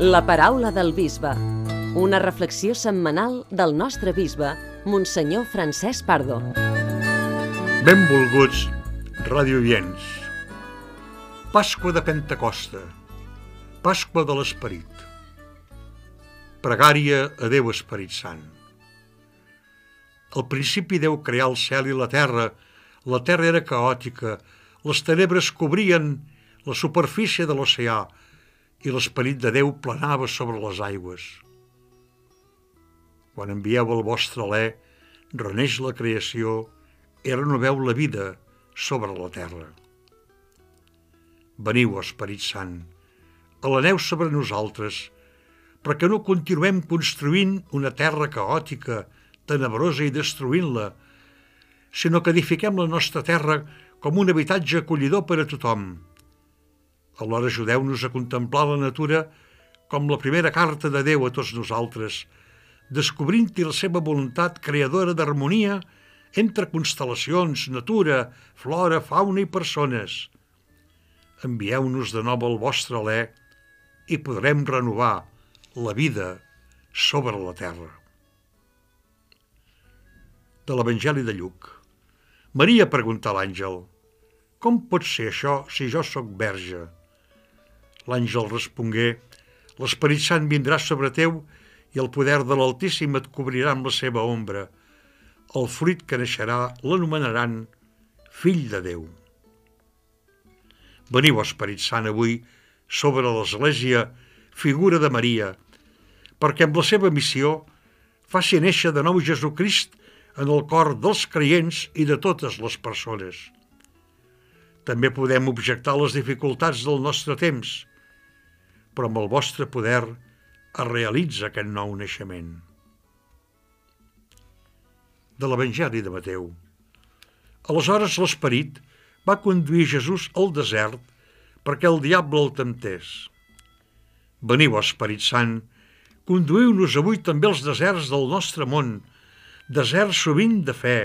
La paraula del bisbe. Una reflexió setmanal del nostre bisbe, Monsenyor Francesc Pardo. Benvolguts radioients. Pasqua de Pentecosta. Pasqua de l'Esperit. Pregària a Déu Esperit Sant. Al principi Déu crear el cel i la terra. La terra era caòtica. Les tenebres cobrien la superfície de l'oceà i l'esperit de Déu planava sobre les aigües. Quan envieu el vostre alè, reneix la creació i renoveu la vida sobre la terra. Veniu, Esperit Sant, aleneu sobre nosaltres, perquè no continuem construint una terra caòtica, tenebrosa i destruint-la, sinó que edifiquem la nostra terra com un habitatge acollidor per a tothom, Alhora ajudeu-nos a contemplar la natura com la primera carta de Déu a tots nosaltres, descobrint-hi la seva voluntat creadora d'harmonia entre constel·lacions, natura, flora, fauna i persones. Envieu-nos de nou el vostre alè i podrem renovar la vida sobre la terra. De l'Evangeli de Lluc. Maria pregunta a l'àngel, com pot ser això si jo sóc verge? L'àngel respongué, l'Esperit Sant vindrà sobre teu i el poder de l'Altíssim et cobrirà amb la seva ombra. El fruit que naixerà l'anomenaran fill de Déu. Veniu, Esperit Sant, avui sobre l'Església, figura de Maria, perquè amb la seva missió faci néixer de nou Jesucrist en el cor dels creients i de totes les persones. També podem objectar les dificultats del nostre temps, però amb el vostre poder es realitza aquest nou naixement. De l'Evangeli de Mateu. Aleshores l'esperit va conduir Jesús al desert perquè el diable el temptés. Veniu, Esperit Sant, conduïu-nos avui també als deserts del nostre món, deserts sovint de fe,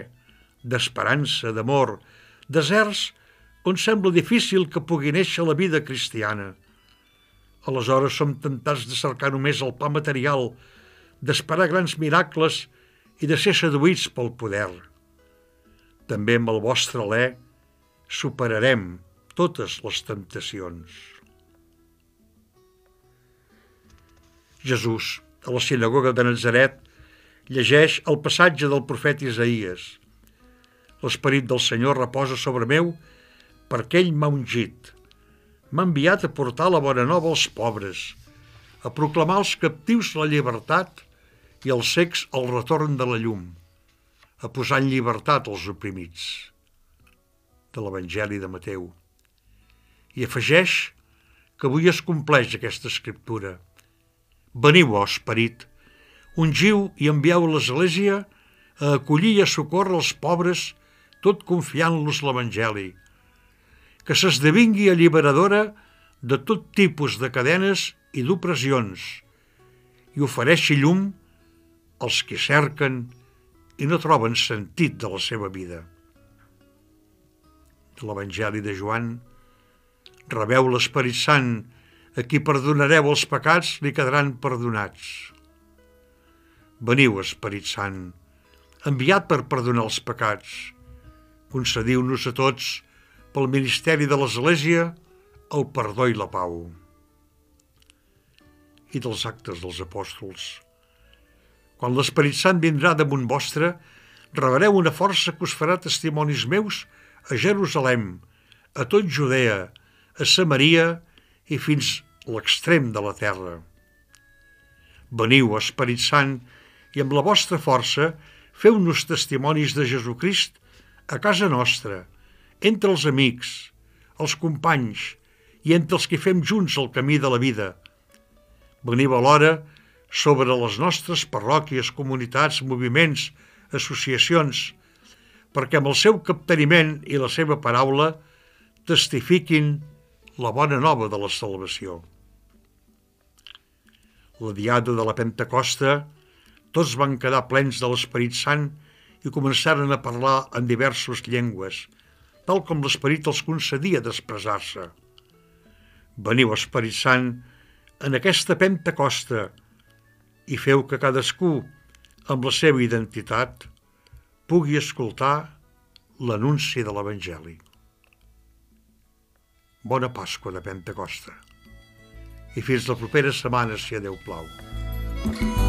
d'esperança, d'amor, deserts on sembla difícil que pugui néixer la vida cristiana – Aleshores som tentats de cercar només el pa material, d'esperar grans miracles i de ser seduïts pel poder. També amb el vostre alè superarem totes les temptacions. Jesús, a la sinagoga de Nazaret, llegeix el passatge del profeta Isaías. L'esperit del Senyor reposa sobre meu perquè ell m'ha ungit – m'ha enviat a portar la bona nova als pobres, a proclamar als captius la llibertat i als secs el retorn de la llum, a posar en llibertat els oprimits. De l'Evangeli de Mateu. I afegeix que avui es compleix aquesta escriptura. Veniu, oh esperit, ungiu i envieu l'Església a acollir i a socórrer els pobres, tot confiant-los l'Evangeli, que s'esdevingui alliberadora de tot tipus de cadenes i d'opressions i ofereixi llum als que cerquen i no troben sentit de la seva vida. De l'Evangeli de Joan, rebeu l'Esperit Sant, a qui perdonareu els pecats li quedaran perdonats. Veniu, Esperit Sant, enviat per perdonar els pecats, concediu-nos a tots pel ministeri de l'Església, el perdó i la pau. I dels actes dels apòstols. Quan l'Esperit Sant vindrà damunt vostre, rebreu una força que us farà testimonis meus a Jerusalem, a tot Judea, a Samaria i fins l'extrem de la terra. Veniu, Esperit Sant, i amb la vostra força feu-nos testimonis de Jesucrist a casa nostra, entre els amics, els companys i entre els que fem junts el camí de la vida. Veniu alhora sobre les nostres parròquies, comunitats, moviments, associacions, perquè amb el seu capteniment i la seva paraula testifiquin la bona nova de la salvació. La diada de la Pentecosta, tots van quedar plens de l'Esperit Sant i començaren a parlar en diverses llengües – tal com l'esperit els concedia d'expressar-se. Veniu, Esperit Sant, en aquesta Pentecosta i feu que cadascú, amb la seva identitat, pugui escoltar l'anunci de l'Evangeli. Bona Pasqua de Pentecosta i fins la propera setmana, si a Déu plau. thank